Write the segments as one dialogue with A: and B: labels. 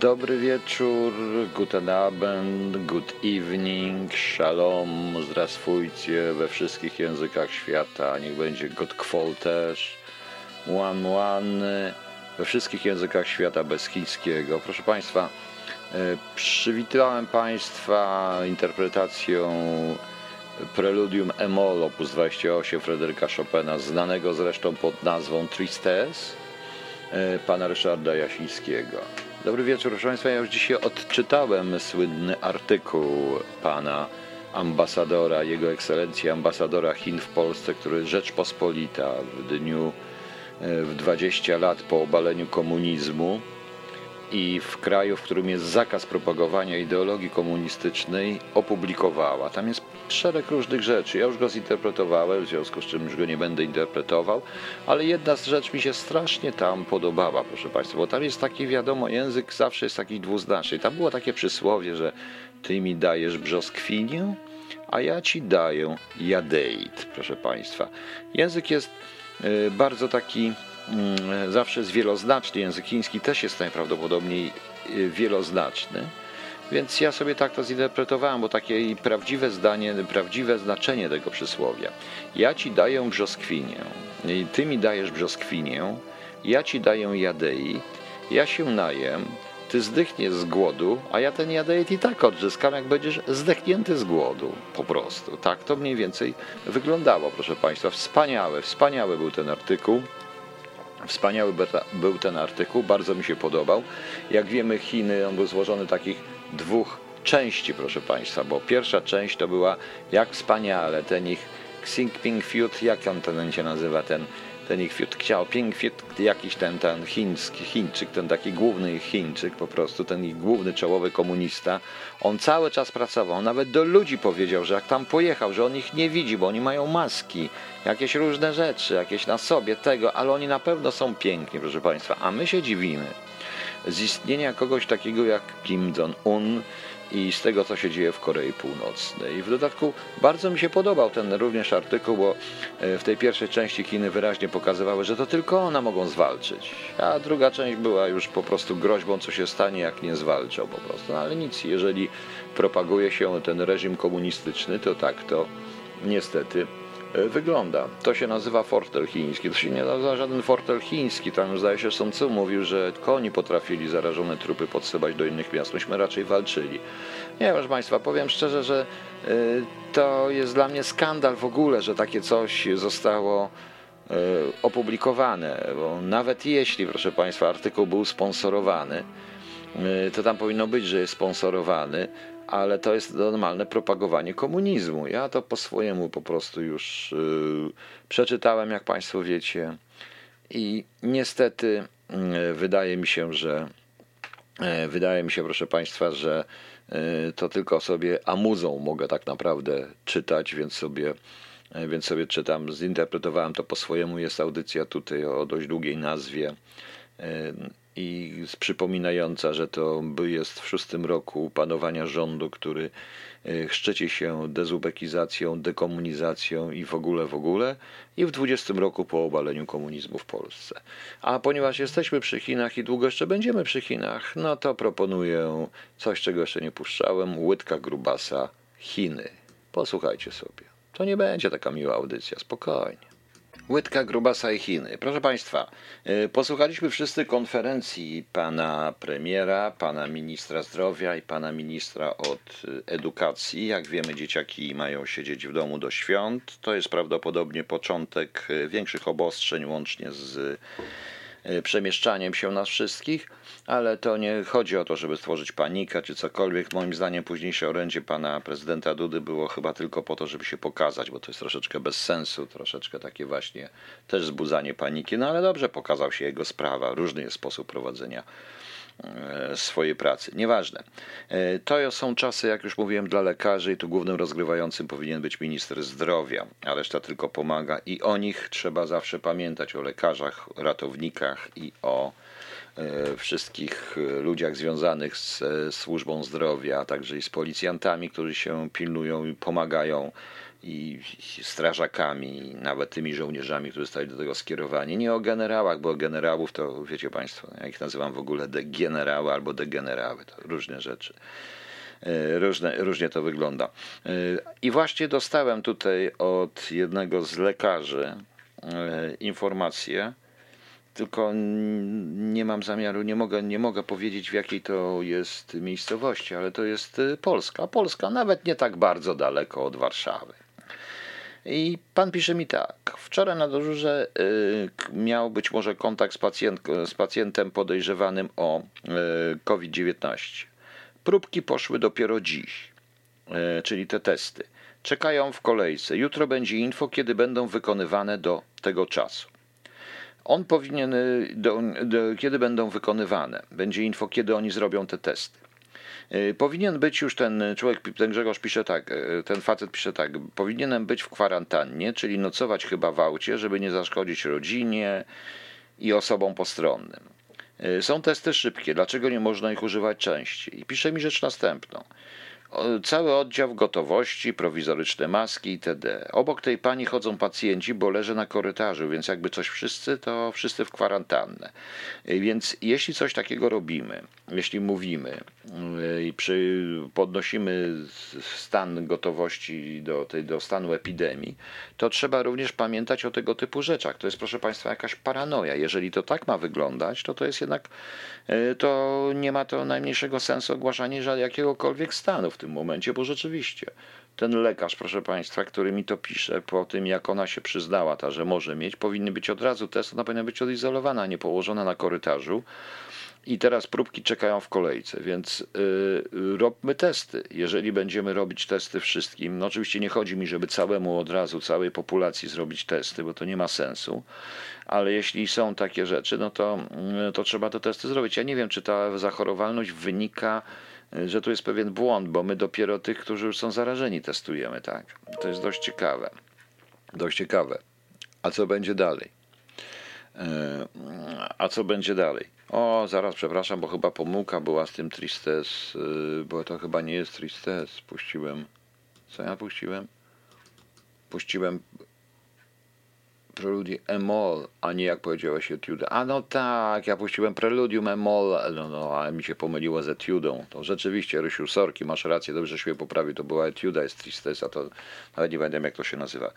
A: Dobry wieczór, guten Abend, good evening, shalom, zdrastwujcie we wszystkich językach świata, niech będzie God kwol też, one one, we wszystkich językach świata bez chińskiego. Proszę Państwa, e, przywitałem Państwa interpretacją preludium Emol op. 28 Fryderyka Chopina, znanego zresztą pod nazwą Tristesse, e, pana Ryszarda Jasińskiego. Dobry wieczór, proszę Państwa. Ja już dzisiaj odczytałem słynny artykuł pana ambasadora, jego ekscelencji ambasadora Chin w Polsce, który Rzeczpospolita w dniu e, w 20 lat po obaleniu komunizmu i w kraju, w którym jest zakaz propagowania ideologii komunistycznej, opublikowała. Tam jest szereg różnych rzeczy. Ja już go zinterpretowałem, w związku z czym już go nie będę interpretował, ale jedna z rzeczy mi się strasznie tam podobała, proszę Państwa, bo tam jest taki, wiadomo, język zawsze jest taki dwuznaczny. Tam było takie przysłowie, że ty mi dajesz brzoskwinię, a ja ci daję jadeit, proszę Państwa. Język jest y, bardzo taki zawsze jest wieloznaczny. Język chiński też jest najprawdopodobniej y, wieloznaczny. Więc ja sobie tak to zinterpretowałem, bo takie prawdziwe zdanie, prawdziwe znaczenie tego przysłowia. Ja ci daję brzoskwinię, ty mi dajesz brzoskwinię, ja ci daję jadei, ja się najem, ty zdechniesz z głodu, a ja ten jadeit i tak odzyskam, jak będziesz zdechnięty z głodu. Po prostu. Tak to mniej więcej wyglądało, proszę Państwa. Wspaniały, wspaniały był ten artykuł. Wspaniały był ten artykuł, bardzo mi się podobał. Jak wiemy, Chiny, on był złożony takich dwóch części, proszę Państwa, bo pierwsza część to była jak wspaniale ten ich Xingping Feud, jak on ten się nazywa, ten, ten ich Feud, Xiaoping Feud, jakiś ten, ten chiński, Chińczyk, ten taki główny Chińczyk po prostu, ten ich główny czołowy komunista, on cały czas pracował, nawet do ludzi powiedział, że jak tam pojechał, że on ich nie widzi, bo oni mają maski, jakieś różne rzeczy, jakieś na sobie tego, ale oni na pewno są piękni, proszę Państwa, a my się dziwimy z istnienia kogoś takiego jak Kim Jong-un i z tego, co się dzieje w Korei Północnej. I w dodatku bardzo mi się podobał ten również artykuł, bo e, w tej pierwszej części Chiny wyraźnie pokazywały, że to tylko one mogą zwalczyć, a druga część była już po prostu groźbą, co się stanie, jak nie zwalczą po prostu. No, ale nic, jeżeli propaguje się ten reżim komunistyczny, to tak to niestety wygląda. To się nazywa fortel chiński. To się nie nazywa żaden fortel chiński. Tam zdaje się Sun Tzu mówił, że koni potrafili zarażone trupy podsyłać do innych miast. Myśmy raczej walczyli. Nie, proszę Państwa, powiem szczerze, że e, to jest dla mnie skandal w ogóle, że takie coś zostało e, opublikowane, bo nawet jeśli, proszę Państwa, artykuł był sponsorowany, to tam powinno być, że jest sponsorowany, ale to jest normalne propagowanie komunizmu. Ja to po swojemu po prostu już yy, przeczytałem, jak Państwo wiecie, i niestety yy, wydaje mi się, że yy, wydaje mi się, proszę Państwa, że y, to tylko sobie amuzą mogę tak naprawdę czytać, więc sobie y, więc sobie czytam, zinterpretowałem to po swojemu. Jest audycja tutaj o dość długiej nazwie y, i przypominająca, że to jest w szóstym roku panowania rządu, który e, szczyci się dezubekizacją, dekomunizacją i w ogóle, w ogóle, i w dwudziestym roku po obaleniu komunizmu w Polsce. A ponieważ jesteśmy przy Chinach i długo jeszcze będziemy przy Chinach, no to proponuję coś, czego jeszcze nie puszczałem, łydka grubasa Chiny. Posłuchajcie sobie. To nie będzie taka miła audycja, spokojnie. Łydka Grubasa i Chiny. Proszę Państwa, y, posłuchaliśmy wszyscy konferencji pana premiera, pana ministra zdrowia i pana ministra od y, edukacji. Jak wiemy, dzieciaki mają siedzieć w domu do świąt. To jest prawdopodobnie początek y, większych obostrzeń łącznie z E, przemieszczaniem się nas wszystkich, ale to nie chodzi o to, żeby stworzyć panikę czy cokolwiek. Moim zdaniem późniejsze orędzie pana prezydenta Dudy było chyba tylko po to, żeby się pokazać, bo to jest troszeczkę bez sensu, troszeczkę takie właśnie też wzbudzanie paniki. No ale dobrze, pokazał się jego sprawa, różny jest sposób prowadzenia E, swojej pracy. Nieważne. E, to są czasy, jak już mówiłem, dla lekarzy i tu głównym rozgrywającym powinien być minister zdrowia, a reszta tylko pomaga i o nich trzeba zawsze pamiętać, o lekarzach, ratownikach i o e, wszystkich ludziach związanych z służbą zdrowia, a także i z policjantami, którzy się pilnują i pomagają i strażakami, nawet tymi żołnierzami, którzy zostali do tego skierowani. Nie o generałach, bo generałów to wiecie Państwo, ja ich nazywam w ogóle degenerały albo degenerały, to różne rzeczy. E, różne, różnie to wygląda. E, I właśnie dostałem tutaj od jednego z lekarzy e, informację, tylko nie mam zamiaru, nie mogę, nie mogę powiedzieć w jakiej to jest miejscowości, ale to jest Polska. Polska nawet nie tak bardzo daleko od Warszawy. I pan pisze mi tak. Wczoraj na dyżurze miał być może kontakt z, pacjent, z pacjentem podejrzewanym o COVID-19. Próbki poszły dopiero dziś, e, czyli te testy. Czekają w kolejce. Jutro będzie info, kiedy będą wykonywane do tego czasu. On powinien, do, do, kiedy będą wykonywane. Będzie info, kiedy oni zrobią te testy. E, powinien być już ten człowiek, ten Grzegorz pisze tak, ten facet pisze tak, powinienem być w kwarantannie, czyli nocować chyba w aucie, żeby nie zaszkodzić rodzinie i osobom postronnym. E, są testy szybkie, dlaczego nie można ich używać częściej? I pisze mi rzecz następną. Cały oddział gotowości, prowizoryczne maski itd. Obok tej pani chodzą pacjenci, bo leży na korytarzu, więc jakby coś wszyscy, to wszyscy w kwarantannę. Więc jeśli coś takiego robimy, jeśli mówimy yy, i przy, podnosimy stan gotowości do, tej, do stanu epidemii, to trzeba również pamiętać o tego typu rzeczach. To jest, proszę Państwa, jakaś paranoja. Jeżeli to tak ma wyglądać, to to jest jednak, yy, to nie ma to najmniejszego sensu ogłaszanie jakiegokolwiek stanu tym momencie, bo rzeczywiście ten lekarz, proszę Państwa, który mi to pisze, po tym jak ona się przyznała, ta, że może mieć, powinny być od razu test, ona powinna być odizolowana, a nie położona na korytarzu. I teraz próbki czekają w kolejce, więc yy, robmy testy. Jeżeli będziemy robić testy wszystkim, no oczywiście nie chodzi mi, żeby całemu od razu, całej populacji zrobić testy, bo to nie ma sensu, ale jeśli są takie rzeczy, no to, yy, to trzeba te testy zrobić. Ja nie wiem, czy ta zachorowalność wynika że tu jest pewien błąd, bo my dopiero tych, którzy już są zarażeni, testujemy, tak? To jest dość ciekawe. Dość ciekawe. A co będzie dalej? E, a co będzie dalej? O, zaraz, przepraszam, bo chyba pomyłka była z tym Tristes, e, bo to chyba nie jest Tristes. Puściłem. Co ja puściłem? Puściłem Preludium Emol, a nie jak powiedziałeś Etude. A no tak, ja puściłem Preludium Emol, no, no, ale mi się pomyliło z Etudą. To rzeczywiście, Rysiu, sorki, masz rację, dobrze się poprawił, to była Etuda, jest Tristesa, to nawet nie wiem jak to się nazywa.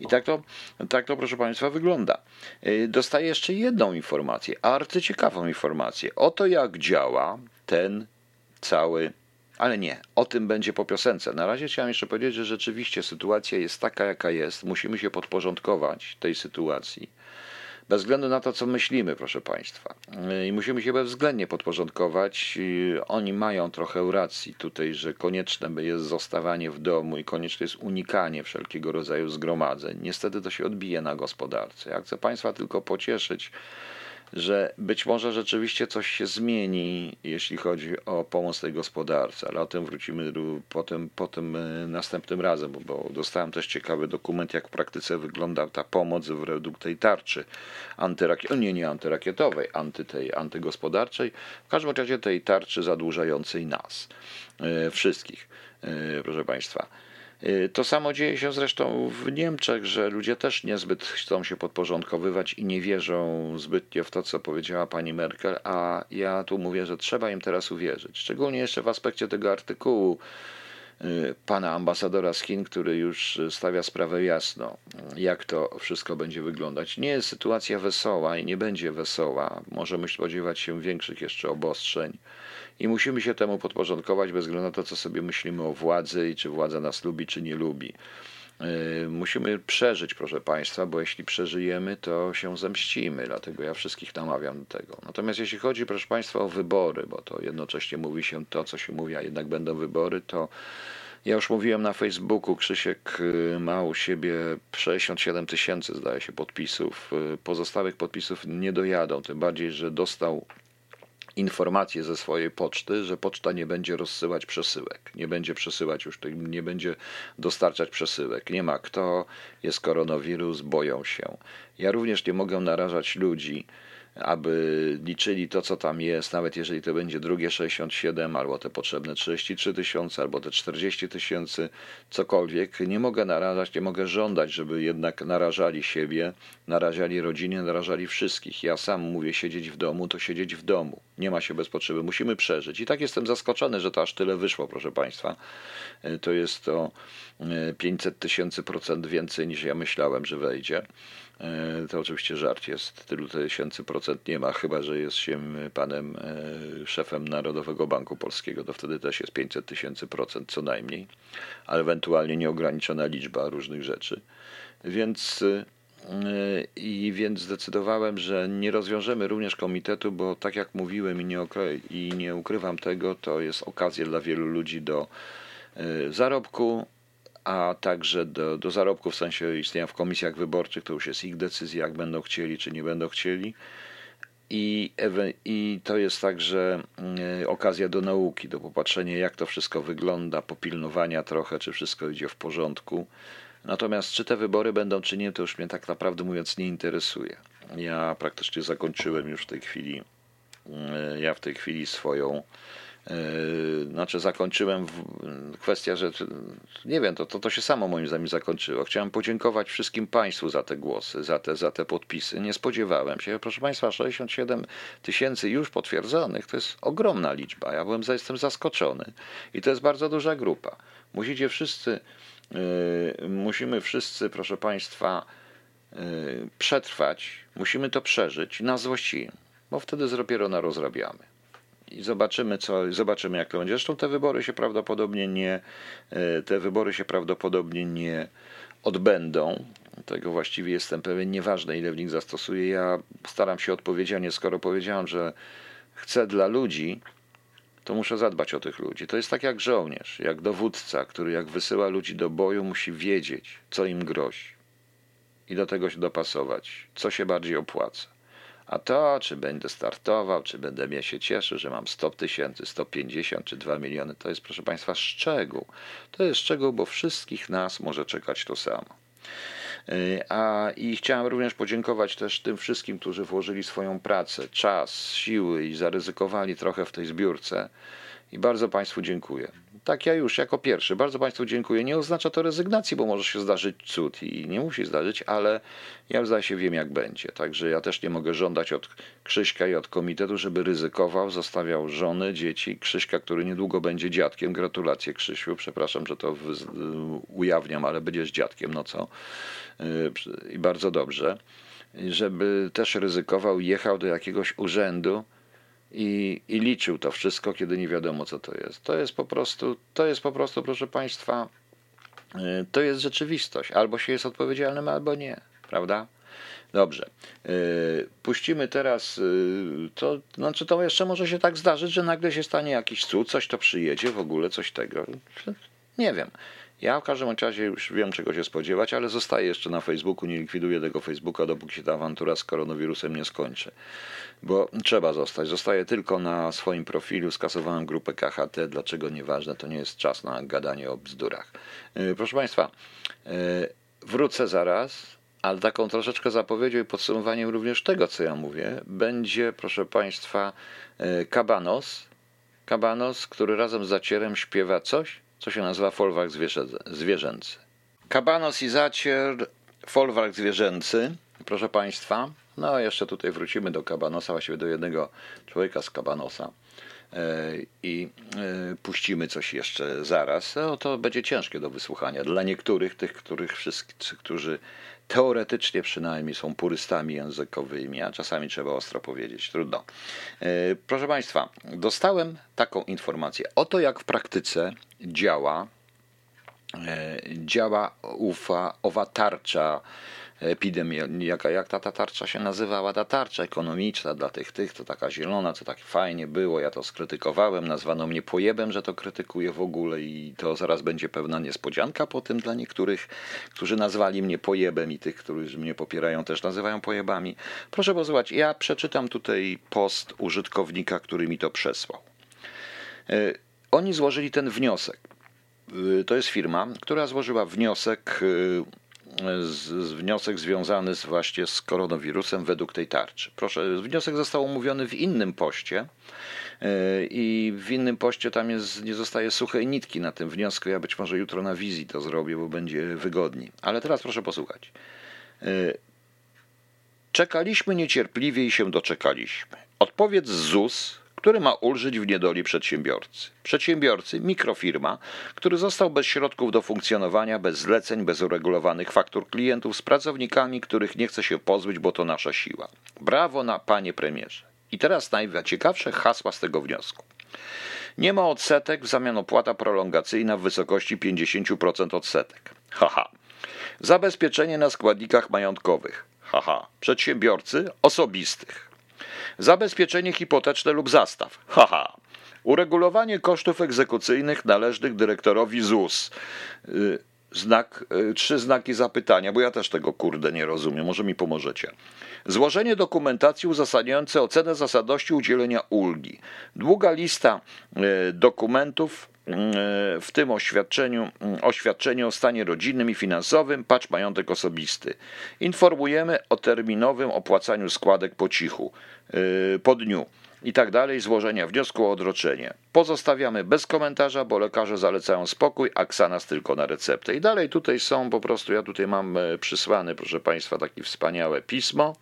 A: I tak to, tak to proszę Państwa wygląda. Y, dostaję jeszcze jedną informację, arcyciekawą informację. Oto jak działa ten cały ale nie, o tym będzie po piosence. Na razie chciałem jeszcze powiedzieć, że rzeczywiście sytuacja jest taka, jaka jest. Musimy się podporządkować tej sytuacji. Bez względu na to, co myślimy, proszę Państwa. I musimy się bezwzględnie podporządkować. Oni mają trochę racji tutaj, że konieczne jest zostawanie w domu i konieczne jest unikanie wszelkiego rodzaju zgromadzeń. Niestety to się odbije na gospodarce. Ja chcę Państwa tylko pocieszyć, że być może rzeczywiście coś się zmieni, jeśli chodzi o pomoc tej gospodarce, ale o tym wrócimy potem, potem e, następnym razem, bo dostałem też ciekawy dokument, jak w praktyce wygląda ta pomoc według tej tarczy antyrakietowej, nie, nie antyrakietowej, anty tej antygospodarczej, w każdym razie tej tarczy zadłużającej nas, e, wszystkich, e, proszę Państwa. Y, to samo dzieje się zresztą w Niemczech, że ludzie też niezbyt chcą się podporządkowywać i nie wierzą zbytnio w to, co powiedziała pani Merkel, a ja tu mówię, że trzeba im teraz uwierzyć. Szczególnie jeszcze w aspekcie tego artykułu y, pana ambasadora z Chin, który już stawia sprawę jasno, jak to wszystko będzie wyglądać. Nie jest sytuacja wesoła i nie będzie wesoła. Możemy spodziewać się większych jeszcze obostrzeń i musimy się temu podporządkować bez względu na to, co sobie myślimy o władzy i czy władza nas lubi, czy nie lubi. E, musimy przeżyć, proszę Państwa, bo jeśli przeżyjemy, to się zemścimy, dlatego ja wszystkich namawiam do tego. Natomiast jeśli chodzi, proszę Państwa, o wybory, bo to jednocześnie mówi się to, co się mówi, a jednak będą wybory, to ja już mówiłem na Facebooku, Krzysiek y, ma u siebie 67 tysięcy, zdaje się, podpisów. Y, pozostałych podpisów nie dojadą, tym bardziej, że dostał informację ze swojej poczty, że poczta nie będzie rozsyłać przesyłek, nie będzie przesyłać już, nie będzie dostarczać przesyłek. Nie ma kto, jest koronawirus, boją się. Ja również nie mogę narażać ludzi aby liczyli to, co tam jest, nawet jeżeli to będzie drugie 67, albo te potrzebne 33 tysiące, albo te 40 tysięcy, cokolwiek. Nie mogę narażać, nie mogę żądać, żeby jednak narażali siebie, narażali rodziny, narażali wszystkich. Ja sam mówię, siedzieć w domu, to siedzieć w domu. Nie ma się bez potrzeby, musimy przeżyć. I tak jestem zaskoczony, że to aż tyle wyszło, proszę Państwa. To jest to 500 tysięcy procent więcej niż ja myślałem, że wejdzie. E, to oczywiście żart jest, tylu tysięcy procent nie ma, chyba że jest się panem e, szefem Narodowego Banku Polskiego, to wtedy też jest 500 tysięcy procent co najmniej, ale ewentualnie nieograniczona liczba różnych rzeczy. Więc e, i więc zdecydowałem, że nie rozwiążemy również komitetu, bo tak jak mówiłem i nie, i nie ukrywam tego, to jest okazja dla wielu ludzi do zarobku, a także do, do zarobku w sensie istnienia w komisjach wyborczych, to już jest ich decyzja, jak będą chcieli, czy nie będą chcieli. I, I to jest także y, okazja do nauki, do popatrzenia, jak to wszystko wygląda, popilnowania trochę, czy wszystko idzie w porządku. Natomiast czy te wybory będą, czy nie, to już mnie tak naprawdę mówiąc nie interesuje. Ja praktycznie zakończyłem już w tej chwili, y, ja w tej chwili swoją znaczy zakończyłem kwestia, że nie wiem, to, to, to się samo moim zdaniem zakończyło. Chciałem podziękować wszystkim Państwu za te głosy, za te, za te podpisy. Nie spodziewałem się. Proszę Państwa, 67 tysięcy już potwierdzonych to jest ogromna liczba. Ja byłem, jestem zaskoczony. I to jest bardzo duża grupa. Musicie wszyscy, yy, musimy wszyscy, proszę Państwa, yy, przetrwać, musimy to przeżyć na złości, bo wtedy dopiero rozrabiamy i zobaczymy, co, zobaczymy jak to będzie. Zresztą te wybory się prawdopodobnie nie, e, te wybory się prawdopodobnie nie odbędą. Tego właściwie jestem pewien. Nieważne, ile w nich zastosuję. Ja staram się odpowiedzialnie, skoro powiedziałem, że chcę dla ludzi, to muszę zadbać o tych ludzi. To jest tak jak żołnierz, jak dowódca, który jak wysyła ludzi do boju, musi wiedzieć, co im grozi i do tego się dopasować, co się bardziej opłaca. A to, czy będę startował, czy będę mnie się cieszył, że mam 100 tysięcy, 150 czy 2 miliony, to jest, proszę Państwa, szczegół. To jest szczegół, bo wszystkich nas może czekać to samo. Y, a i chciałem również podziękować też tym wszystkim, którzy włożyli swoją pracę, czas, siły i zaryzykowali trochę w tej zbiórce. I bardzo Państwu dziękuję. Tak, ja już jako pierwszy. Bardzo Państwu dziękuję. Nie oznacza to rezygnacji, bo może się zdarzyć cud i nie musi zdarzyć, ale ja zdaje się wiem, jak będzie. Także ja też nie mogę żądać od Krzyśka i od komitetu, żeby ryzykował, zostawiał żony, dzieci. Krzyśka, który niedługo będzie dziadkiem. Gratulacje, Krzysiu. Przepraszam, że to ujawniam, ale będziesz dziadkiem, no co. I bardzo dobrze. Żeby też ryzykował, jechał do jakiegoś urzędu i, i liczył to wszystko, kiedy nie wiadomo, co to jest. To jest po prostu, to jest po prostu, proszę Państwa, y, to jest rzeczywistość. Albo się jest odpowiedzialnym, albo nie, prawda? Dobrze. Y, puścimy teraz, y, to znaczy to jeszcze może się tak zdarzyć, że nagle się stanie jakiś cud, coś to przyjedzie, w ogóle coś tego. Nie wiem. Ja w każdym razie już wiem, czego się spodziewać, ale zostaję jeszcze na Facebooku, nie likwiduję tego Facebooka, dopóki się ta awantura z koronawirusem nie skończy. Bo trzeba zostać. Zostaję tylko na swoim profilu, skasowałem grupę KHT, dlaczego nieważne, to nie jest czas na gadanie o bzdurach. E, proszę Państwa, e, wrócę zaraz, ale taką troszeczkę zapowiedzią i podsumowaniem również tego, co ja mówię, będzie, proszę Państwa, Kabanos, e, Kabanos, który razem z Zacierem śpiewa coś, co się nazywa folwark zwierzęcy. Kabanos i zacier, folwark zwierzęcy, proszę Państwa. No, jeszcze tutaj wrócimy do Kabanosa, właściwie do jednego człowieka z Kabanosa e, i e, puścimy coś jeszcze zaraz. No, to będzie ciężkie do wysłuchania dla niektórych, tych, których wszyscy, którzy teoretycznie przynajmniej są purystami językowymi, a czasami trzeba ostro powiedzieć. Trudno. E, proszę Państwa, dostałem taką informację. Oto jak w praktyce działa działa ufa, owa tarcza epidemia, jaka, jak ta, ta tarcza się nazywała, ta tarcza ekonomiczna dla tych, tych, to taka zielona, co tak fajnie było, ja to skrytykowałem, nazwano mnie pojebem, że to krytykuję w ogóle i to zaraz będzie pewna niespodzianka po tym dla niektórych, którzy nazwali mnie pojebem i tych, którzy mnie popierają też nazywają pojebami. Proszę posłuchać, ja przeczytam tutaj post użytkownika, który mi to przesłał. E, oni złożyli ten wniosek. E, to jest firma, która złożyła wniosek e, z, z wniosek związany z właśnie z koronawirusem według tej tarczy. Proszę, wniosek został omówiony w innym poście i w innym poście tam jest, nie zostaje suchej nitki na tym wniosku. Ja być może jutro na wizji to zrobię, bo będzie wygodniej. Ale teraz proszę posłuchać. Czekaliśmy niecierpliwie i się doczekaliśmy. Odpowiedź ZUS, który ma ulżyć w niedoli przedsiębiorcy. Przedsiębiorcy, mikrofirma, który został bez środków do funkcjonowania, bez zleceń, bez uregulowanych faktur klientów, z pracownikami, których nie chce się pozbyć, bo to nasza siła. Brawo na panie premierze. I teraz najciekawsze hasła z tego wniosku. Nie ma odsetek w zamian opłata prolongacyjna w wysokości 50% odsetek. Haha. Zabezpieczenie na składnikach majątkowych. Haha. Przedsiębiorcy osobistych. Zabezpieczenie hipoteczne lub zastaw. Haha. Uregulowanie kosztów egzekucyjnych należnych dyrektorowi ZUS. Y, znak, y, trzy znaki zapytania, bo ja też tego kurde nie rozumiem. Może mi pomożecie. Złożenie dokumentacji uzasadniającej ocenę zasadności udzielenia ulgi. Długa lista y, dokumentów w tym oświadczeniu, oświadczeniu o stanie rodzinnym i finansowym, patrz majątek osobisty. Informujemy o terminowym opłacaniu składek po cichu, yy, po dniu i tak dalej, złożenia wniosku o odroczenie. Pozostawiamy bez komentarza, bo lekarze zalecają spokój, a Ksanas tylko na receptę. I dalej tutaj są po prostu, ja tutaj mam e, przysłane, proszę Państwa, takie wspaniałe pismo.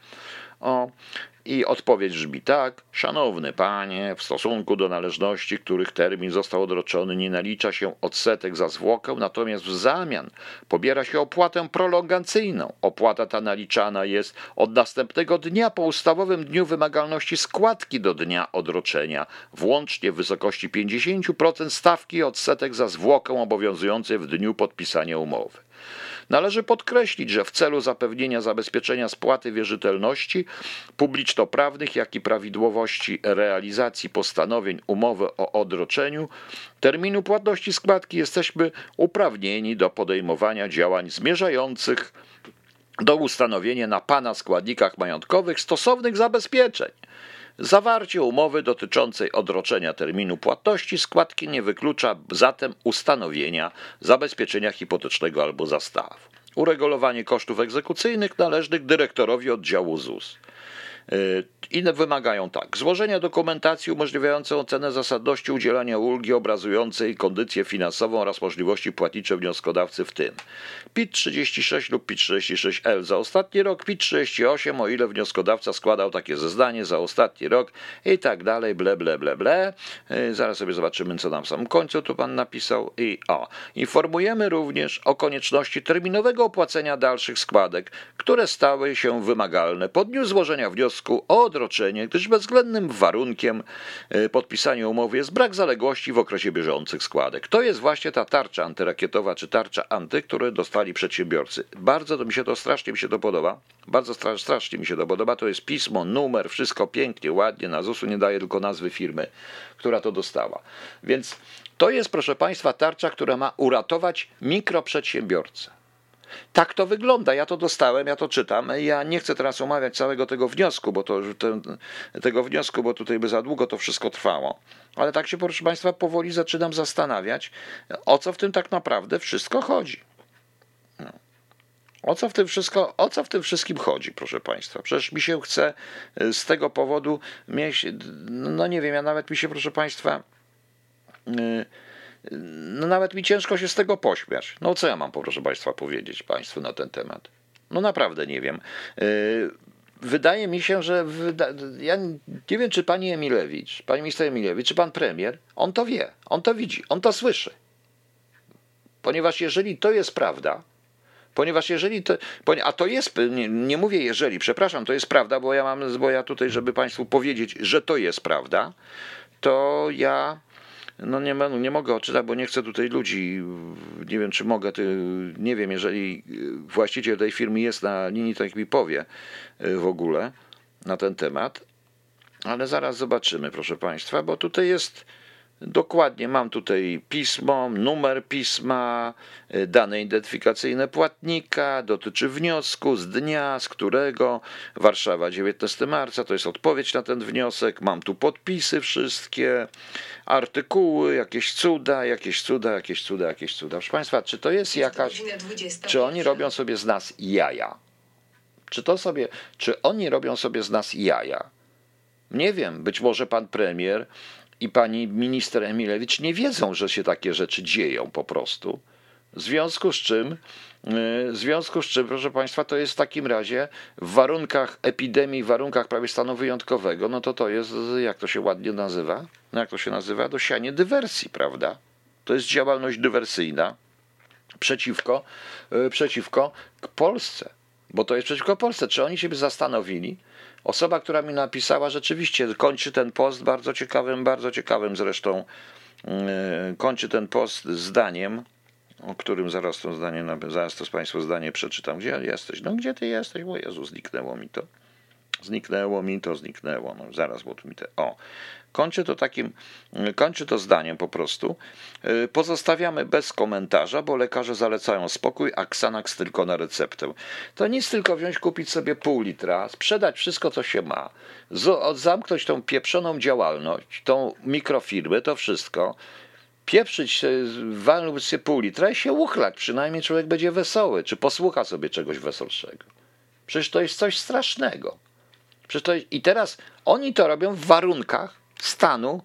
A: O, i odpowiedź brzmi tak: Szanowny panie, w stosunku do należności, których termin został odroczony, nie nalicza się odsetek za zwłokę, natomiast w zamian pobiera się opłatę prolongacyjną. Opłata ta naliczana jest od następnego dnia po ustawowym dniu wymagalności składki do dnia odroczenia, włącznie w wysokości 50% stawki odsetek za zwłokę obowiązującej w dniu podpisania umowy. Należy podkreślić, że w celu zapewnienia zabezpieczenia spłaty wierzytelności publiczno-prawnych, jak i prawidłowości realizacji postanowień umowy o odroczeniu terminu płatności składki jesteśmy uprawnieni do podejmowania działań zmierzających do ustanowienia na pana składnikach majątkowych stosownych zabezpieczeń. Zawarcie umowy dotyczącej odroczenia terminu płatności składki nie wyklucza zatem ustanowienia zabezpieczenia hipotecznego albo zastawu. Uregulowanie kosztów egzekucyjnych należnych dyrektorowi oddziału ZUS. Y, Inne wymagają tak. Złożenia dokumentacji umożliwiającej ocenę zasadności udzielania ulgi obrazującej kondycję finansową oraz możliwości płatnicze wnioskodawcy w tym PIT 36 lub PIT 36L za ostatni rok, PIT 38 o ile wnioskodawca składał takie zeznanie za ostatni rok i tak dalej, ble, ble, ble, ble. Y, zaraz sobie zobaczymy, co na samym końcu tu pan napisał. I o. Informujemy również o konieczności terminowego opłacenia dalszych składek, które stały się wymagalne po dniu złożenia wniosku o odroczenie, gdyż bezwzględnym warunkiem y, podpisania umowy jest brak zaległości w okresie bieżących składek. To jest właśnie ta tarcza antyrakietowa czy tarcza anty, które dostali przedsiębiorcy. Bardzo to mi się to strasznie mi się to podoba. Bardzo strasznie mi się to podoba. To jest pismo, numer, wszystko pięknie, ładnie. Na ZUS-u nie daje tylko nazwy firmy, która to dostała. Więc to jest, proszę Państwa, tarcza, która ma uratować mikroprzedsiębiorcę. Tak to wygląda. Ja to dostałem, ja to czytam. Ja nie chcę teraz omawiać całego tego wniosku, bo to ten, tego wniosku, bo tutaj by za długo to wszystko trwało. Ale tak się, proszę Państwa, powoli zaczynam zastanawiać, o co w tym tak naprawdę wszystko chodzi. No. O co, w tym wszystko, o co w tym wszystkim chodzi, proszę Państwa? Przecież mi się chce y, z tego powodu mieć, no nie wiem, ja nawet mi się, proszę Państwa, yy, no nawet mi ciężko się z tego pośmiać. No co ja mam, proszę Państwa, powiedzieć Państwu na ten temat? No naprawdę nie wiem. Y, wydaje mi się, że wyda... ja nie wiem, czy pani Emilewicz, pani minister Emilewicz, czy pan premier, on to wie, on to widzi, on to słyszy. Ponieważ jeżeli to jest prawda, Ponieważ jeżeli to, a to jest, nie, nie, mówię jeżeli, przepraszam, to jest prawda, bo ja mam, bo ja tutaj, żeby Państwu powiedzieć, że to jest prawda, to ja no nie, nie mogę odczytać, bo nie chcę tutaj ludzi, nie wiem czy mogę, nie wiem, jeżeli właściciel tej firmy jest na linii, to niech mi powie y, w ogóle na ten temat, ale zaraz zobaczymy, proszę Państwa, bo tutaj jest Dokładnie mam tutaj pismo, numer pisma, y, dane identyfikacyjne płatnika, dotyczy wniosku z dnia, z którego Warszawa 19 marca, to jest odpowiedź na ten wniosek. Mam tu podpisy wszystkie, artykuły, jakieś cuda, jakieś cuda, jakieś cuda, jakieś cuda. Proszę Państwa, czy to jest jakaś. Czy oni robią sobie z nas jaja? Czy to sobie, czy oni robią sobie z nas jaja? Nie wiem, być może pan premier i pani minister Emilewicz nie wiedzą, że się takie rzeczy dzieją po prostu. W związku z czym, y, w związku z czym, proszę Państwa, to jest w takim razie w warunkach epidemii, w warunkach prawie stanu wyjątkowego, no to to jest, jak to się ładnie nazywa? No jak to się nazywa? Dosianie dywersji, prawda? To jest działalność dywersyjna przeciwko, y, przeciwko Polsce, bo to jest przeciwko Polsce. Czy oni się by zastanowili, Osoba, która mi napisała, rzeczywiście kończy ten post bardzo ciekawym, bardzo ciekawym zresztą, yy, kończy ten post zdaniem, o którym zaraz to zdanie, zaraz to z Państwu zdanie przeczytam. Gdzie jesteś? No gdzie ty jesteś? O Jezu, zniknęło mi to. Zniknęło mi to, zniknęło. No zaraz, bo tu mi te. O. Kończę to takim, kończę to zdaniem po prostu. Y, pozostawiamy bez komentarza, bo lekarze zalecają spokój, a Xanax tylko na receptę. To nic tylko wziąć, kupić sobie pół litra, sprzedać wszystko, co się ma, zamknąć tą pieprzoną działalność, tą mikrofirmę, to wszystko, pieprzyć, walnąć sobie pół litra i się uchlać. Przynajmniej człowiek będzie wesoły, czy posłucha sobie czegoś weselszego. Przecież to jest coś strasznego. To. I teraz oni to robią w warunkach, stanu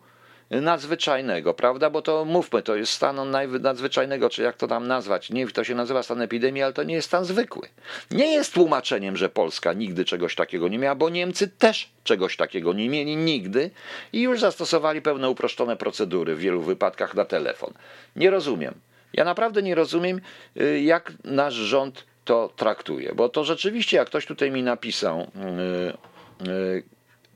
A: nadzwyczajnego, prawda? Bo to mówmy, to jest stan nadzwyczajnego, czy jak to tam nazwać? Nie, to się nazywa stan epidemii, ale to nie jest stan zwykły. Nie jest tłumaczeniem, że Polska nigdy czegoś takiego nie miała, bo Niemcy też czegoś takiego nie mieli nigdy i już zastosowali pewne uproszczone procedury w wielu wypadkach na telefon. Nie rozumiem. Ja naprawdę nie rozumiem, y, jak nasz rząd to traktuje, bo to rzeczywiście, jak ktoś tutaj mi napisał, yy,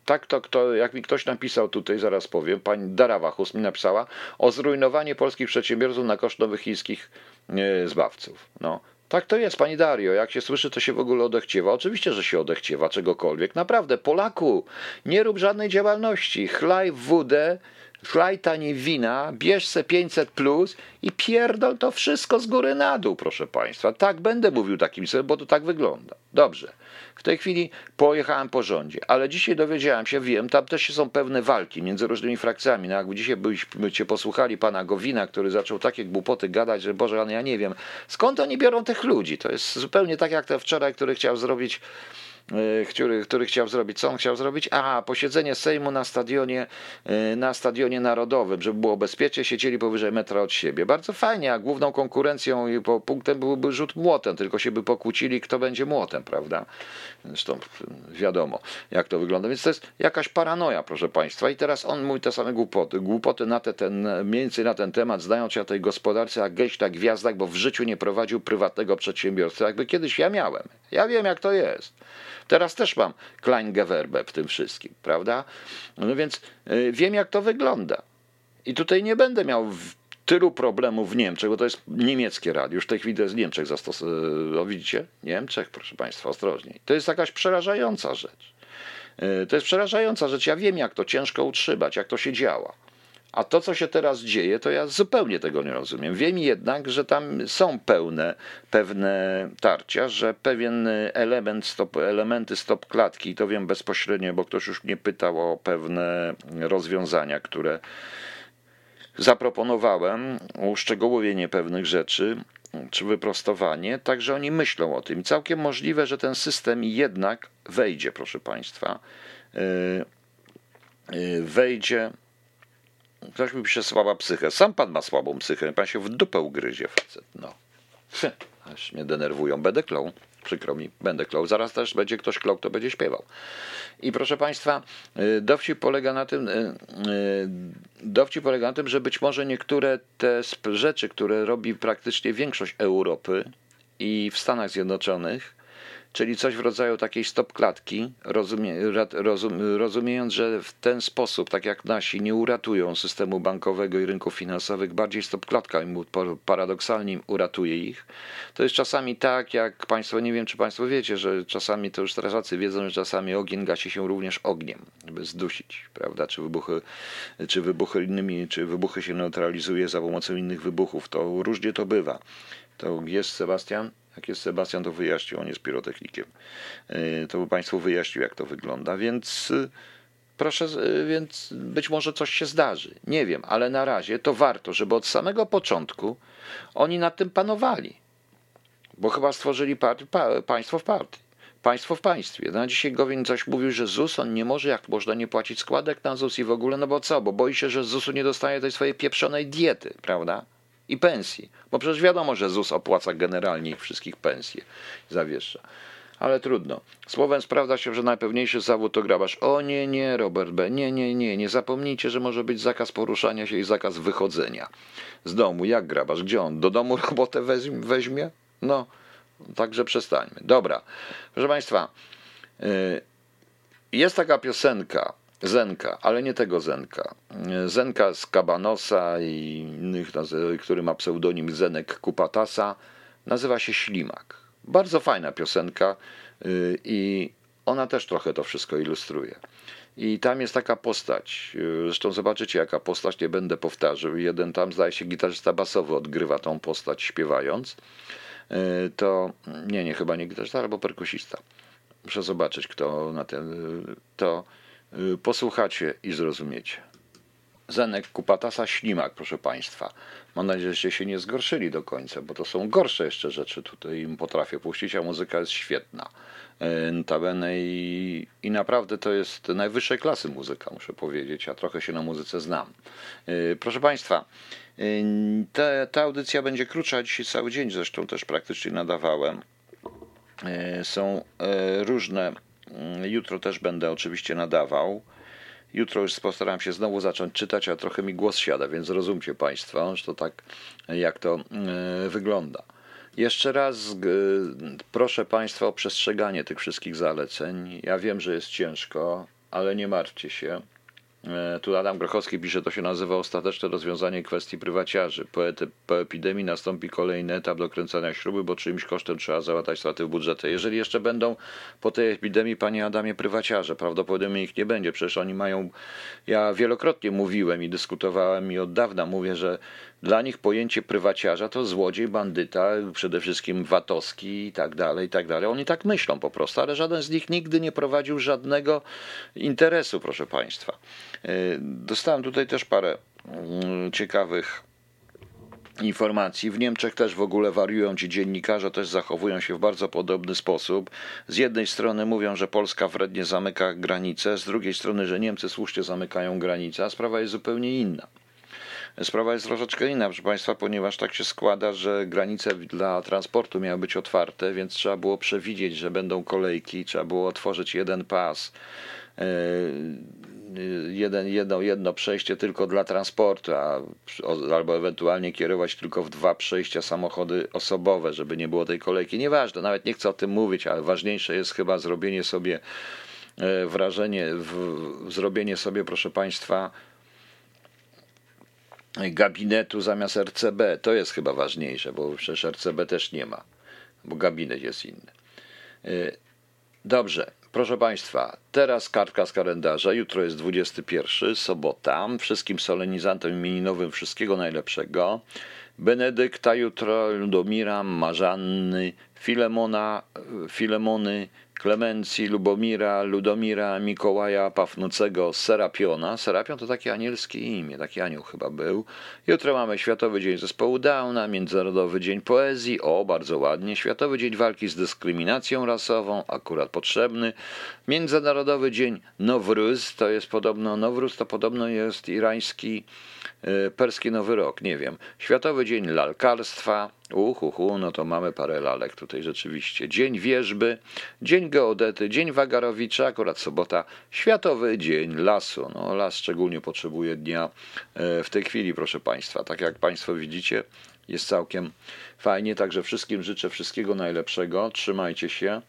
A: tak to, jak mi ktoś napisał tutaj, zaraz powiem, pani Dara Wachus mi napisała o zrujnowanie polskich przedsiębiorców na koszt nowych chińskich e, zbawców. No. Tak to jest, pani Dario. Jak się słyszy, to się w ogóle odechciewa. Oczywiście, że się odechciewa czegokolwiek. Naprawdę, Polaku, nie rób żadnej działalności. Chlaj wódę, chlaj tanie wina, bierz se 500 plus i pierdol to wszystko z góry na dół, proszę państwa. Tak będę mówił takim sobie, bo to tak wygląda. Dobrze. W tej chwili pojechałem po rządzie, ale dzisiaj dowiedziałem się, wiem, tam też są pewne walki między różnymi frakcjami. No jak dzisiaj byście posłuchali pana Gowina, który zaczął takie głupoty gadać, że Boże, ale ja nie wiem, skąd oni biorą tych ludzi. To jest zupełnie tak jak te wczoraj, który chciał zrobić który, który chciał zrobić. Co on chciał zrobić? Aha, posiedzenie Sejmu na stadionie, y, na stadionie narodowym, żeby było bezpiecznie, siedzieli powyżej metra od siebie. Bardzo fajnie, a główną konkurencją i punktem byłby rzut młotem, tylko się by pokłócili, kto będzie młotem, prawda? Zresztą wiadomo, jak to wygląda. Więc to jest jakaś paranoja, proszę Państwa. I teraz on mówi te same głupoty. Głupoty na te, ten, mniej więcej na ten temat, znając się o tej gospodarce, jak geśta gwiazdak, bo w życiu nie prowadził prywatnego przedsiębiorstwa. Jakby kiedyś ja miałem. Ja wiem, jak to jest. Teraz też mam Kleingewerbe w tym wszystkim, prawda? No więc y, wiem, jak to wygląda. I tutaj nie będę miał tylu problemów w Niemczech, bo to jest niemieckie radio, już w tej chwili to jest w Niemczech zastosowane. Widzicie? Niemczech, proszę Państwa, ostrożniej. To jest jakaś przerażająca rzecz. Y, to jest przerażająca rzecz. Ja wiem, jak to ciężko utrzymać, jak to się działa. A to, co się teraz dzieje, to ja zupełnie tego nie rozumiem. Wiem jednak, że tam są pełne, pewne tarcia, że pewien element stop, elementy stop klatki, to wiem bezpośrednio, bo ktoś już mnie pytał o pewne rozwiązania, które zaproponowałem, uszczegółowienie pewnych rzeczy, czy wyprostowanie, także oni myślą o tym. Całkiem możliwe, że ten system jednak wejdzie, proszę Państwa, yy, yy, wejdzie Ktoś mi pisze słaba psychę. Sam pan ma słabą psychę. Pan się w dupę ugryzie, facet. No. Aż mnie denerwują. Będę klął. Przykro mi, będę klął. Zaraz też będzie ktoś klął, to będzie śpiewał. I proszę Państwa, y, dowcip polega na tym, y, y, dowcip polega na tym, że być może niektóre te rzeczy, które robi praktycznie większość Europy i w Stanach Zjednoczonych, czyli coś w rodzaju takiej stopklatki, rozumie, rozum, rozumiejąc, że w ten sposób, tak jak nasi nie uratują systemu bankowego i rynków finansowych, bardziej stopklatka im paradoksalnie uratuje ich. To jest czasami tak, jak Państwo, nie wiem czy Państwo wiecie, że czasami to już strażacy wiedzą, że czasami ogień gasi się również ogniem, żeby zdusić, prawda, czy wybuchy, czy wybuchy innymi, czy wybuchy się neutralizuje za pomocą innych wybuchów, to różnie to bywa. To jest Sebastian? Jak jest Sebastian, to wyjaśnił, on jest pirotechnikiem. E, to by Państwu wyjaśnił, jak to wygląda. Więc e, proszę, e, więc być może coś się zdarzy. Nie wiem, ale na razie to warto, żeby od samego początku oni nad tym panowali. Bo chyba stworzyli partii, pa, państwo w partii. Państwo w państwie. No, dzisiaj Gowin coś mówił, że ZUS on nie może, jak można nie płacić składek na ZUS i w ogóle, no bo co? Bo boi się, że z ZUS-u nie dostaje tej swojej pieprzonej diety, prawda? I pensji. Bo przecież wiadomo, że ZUS opłaca generalnie ich wszystkich pensje, zawiesza. Ale trudno. Słowem sprawdza się, że najpewniejszy zawód to grabarz. O nie, nie, Robert B. Nie, nie, nie. Nie zapomnijcie, że może być zakaz poruszania się i zakaz wychodzenia z domu. Jak grabarz? Gdzie on? Do domu robotę weźmie? No, także przestańmy. Dobra. Proszę Państwa, y, jest taka piosenka Zenka, ale nie tego Zenka. Zenka z Kabanosa i innych, który ma pseudonim Zenek Kupatasa, nazywa się Ślimak. Bardzo fajna piosenka y, i ona też trochę to wszystko ilustruje. I tam jest taka postać. Y, zresztą zobaczycie, jaka postać, nie będę powtarzał. Jeden tam, zdaje się, gitarzysta basowy odgrywa tą postać śpiewając. Y, to, nie, nie, chyba nie gitarzysta, albo perkusista. Muszę zobaczyć, kto na ten, to posłuchacie i zrozumiecie. Zenek Kupatasa Ślimak, proszę Państwa. Mam nadzieję, że się nie zgorszyli do końca, bo to są gorsze jeszcze rzeczy tutaj im potrafię puścić, a muzyka jest świetna. Y, notabene i, i naprawdę to jest najwyższej klasy muzyka, muszę powiedzieć, a trochę się na muzyce znam. Y, proszę Państwa, ta, ta audycja będzie krótsza, dzisiaj cały dzień zresztą też praktycznie nadawałem. Są różne jutro też będę oczywiście nadawał. Jutro już postaram się znowu zacząć czytać, a trochę mi głos siada, więc rozumcie Państwo, że to tak jak to mm, wygląda. Jeszcze raz proszę Państwa o przestrzeganie tych wszystkich zaleceń. Ja wiem, że jest ciężko, ale nie martwcie się. E, tu Adam Grochowski pisze, to się nazywa ostateczne rozwiązanie kwestii prywaciarzy. Po, po epidemii nastąpi kolejny etap dokręcania śruby, bo czyimś kosztem trzeba załatać straty w budżecie. Jeżeli jeszcze będą po tej epidemii, panie Adamie, prywaciarze, prawdopodobnie ich nie będzie. Przecież oni mają. Ja wielokrotnie mówiłem i dyskutowałem i od dawna mówię, że dla nich pojęcie prywaciarza to złodziej, bandyta, przede wszystkim watowski i tak dalej, i tak dalej. Oni tak myślą po prostu, ale żaden z nich nigdy nie prowadził żadnego interesu, proszę Państwa. E, dostałem tutaj też parę mm, ciekawych informacji. W Niemczech też w ogóle wariują ci dziennikarze, też zachowują się w bardzo podobny sposób. Z jednej strony mówią, że Polska wrednie zamyka granice, z drugiej strony, że Niemcy słusznie zamykają granice, a sprawa jest zupełnie inna. Sprawa jest troszeczkę inna, proszę Państwa, ponieważ tak się składa, że granice dla transportu miały być otwarte, więc trzeba było przewidzieć, że będą kolejki, trzeba było otworzyć jeden pas e, jeden, jedno, jedno przejście tylko dla transportu, a, albo ewentualnie kierować tylko w dwa przejścia samochody osobowe, żeby nie było tej kolejki. Nieważne, nawet nie chcę o tym mówić, ale ważniejsze jest chyba zrobienie sobie e, wrażenie, w, zrobienie sobie, proszę Państwa, gabinetu zamiast RCB. To jest chyba ważniejsze, bo przecież RCB też nie ma, bo gabinet jest inny. Y, dobrze, proszę Państwa, teraz kartka z kalendarza. Jutro jest 21, sobota. Wszystkim solenizantom imieninowym wszystkiego najlepszego. Benedykta jutro, Ludomira, Marzanny, Filemona, Filemony, Klemencji, Lubomira, Ludomira, Mikołaja, Pafnucego, Serapiona. Serapion to takie anielskie imię, taki anioł chyba był. Jutro mamy Światowy Dzień Zespołu Downa, Międzynarodowy Dzień Poezji, o bardzo ładnie, Światowy Dzień Walki z Dyskryminacją Rasową, akurat potrzebny, Międzynarodowy Dzień Nowruz, to jest podobno, Nowruz to podobno jest irański E, perski Nowy Rok, nie wiem. Światowy Dzień Lalkarstwa, uhuhu, no to mamy parę lalek tutaj rzeczywiście. Dzień Wierzby, Dzień Geodety, Dzień Wagarowicza, akurat sobota, Światowy Dzień Lasu. No las szczególnie potrzebuje dnia e, w tej chwili, proszę Państwa. Tak jak Państwo widzicie, jest całkiem fajnie. Także wszystkim życzę wszystkiego najlepszego. Trzymajcie się.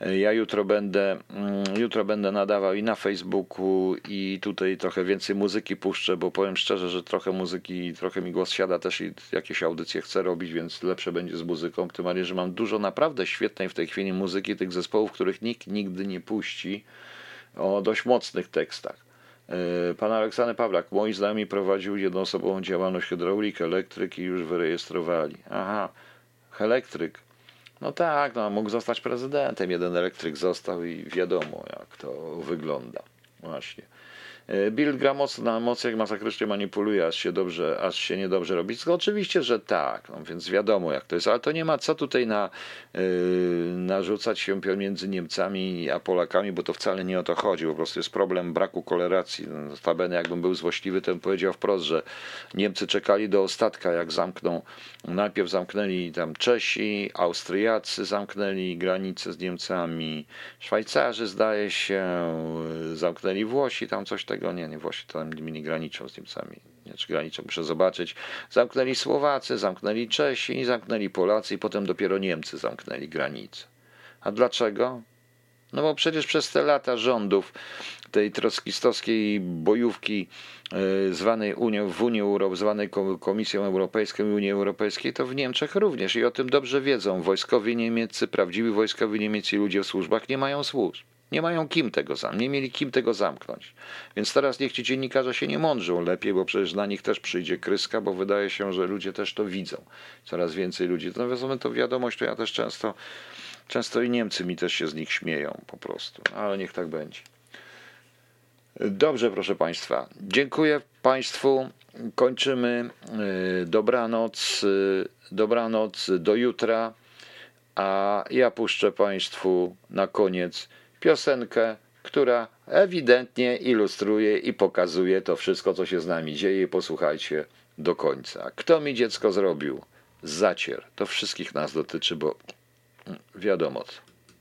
A: Ja jutro będę, mm, jutro będę nadawał i na Facebooku, i tutaj trochę więcej muzyki puszczę, bo powiem szczerze, że trochę muzyki, trochę mi głos siada też i jakieś audycje chcę robić, więc lepsze będzie z muzyką. Tym bardziej, że mam dużo naprawdę świetnej w tej chwili muzyki, tych zespołów, których nikt nigdy nie puści, o dość mocnych tekstach. E, pan Aleksander Pawlak, moi znajomi prowadził jednoosobową działalność hydraulik, elektryk i już wyrejestrowali. Aha, elektryk. No tak, no, mógł zostać prezydentem. Jeden elektryk został i wiadomo, jak to wygląda. Właśnie. E, Bill gra mocno na emocjach, masakrycznie manipuluje, aż się dobrze, aż się niedobrze robi. Oczywiście, że tak, no, więc wiadomo jak to jest, ale to nie ma co tutaj na, yy, narzucać się pomiędzy Niemcami a Polakami, bo to wcale nie o to chodzi. Po prostu jest problem braku koleracji. Notabene jakbym był złośliwy, to bym powiedział wprost, że Niemcy czekali do ostatka, jak zamkną, najpierw zamknęli tam Czesi, Austriacy zamknęli granicę z Niemcami, Szwajcarzy zdaje się, zamknęli Włosi, tam coś takiego tego nie, nie właśnie tam nimi graniczą z Niemcami. Nie, czy graniczą, muszę zobaczyć. Zamknęli Słowacy, zamknęli Czesi, zamknęli Polacy i potem dopiero Niemcy zamknęli granice. A dlaczego? No bo przecież przez te lata rządów tej trockistowskiej bojówki e, zwanej Unią, w Unii zwanej Komisją Europejską i Unii Europejskiej, to w Niemczech również i o tym dobrze wiedzą. Wojskowi niemieccy, prawdziwi wojskowi niemieccy ludzie w służbach nie mają służb. Nie mają kim tego zamknąć, nie mieli kim tego zamknąć. Więc teraz niech ci dziennikarze się nie mądrzą lepiej, bo przecież na nich też przyjdzie kryska, bo wydaje się, że ludzie też to widzą. Coraz więcej ludzi. Natomiast to wiadomość, to ja też często, często i Niemcy mi też się z nich śmieją po prostu. Ale niech tak będzie. Dobrze, proszę Państwa. Dziękuję Państwu. Kończymy. Dobranoc. Dobranoc do jutra. A ja puszczę Państwu na koniec piosenkę, która ewidentnie ilustruje i pokazuje to wszystko, co się z nami dzieje. Posłuchajcie do końca. Kto mi dziecko zrobił? Zacier. To wszystkich nas dotyczy, bo wiadomo co.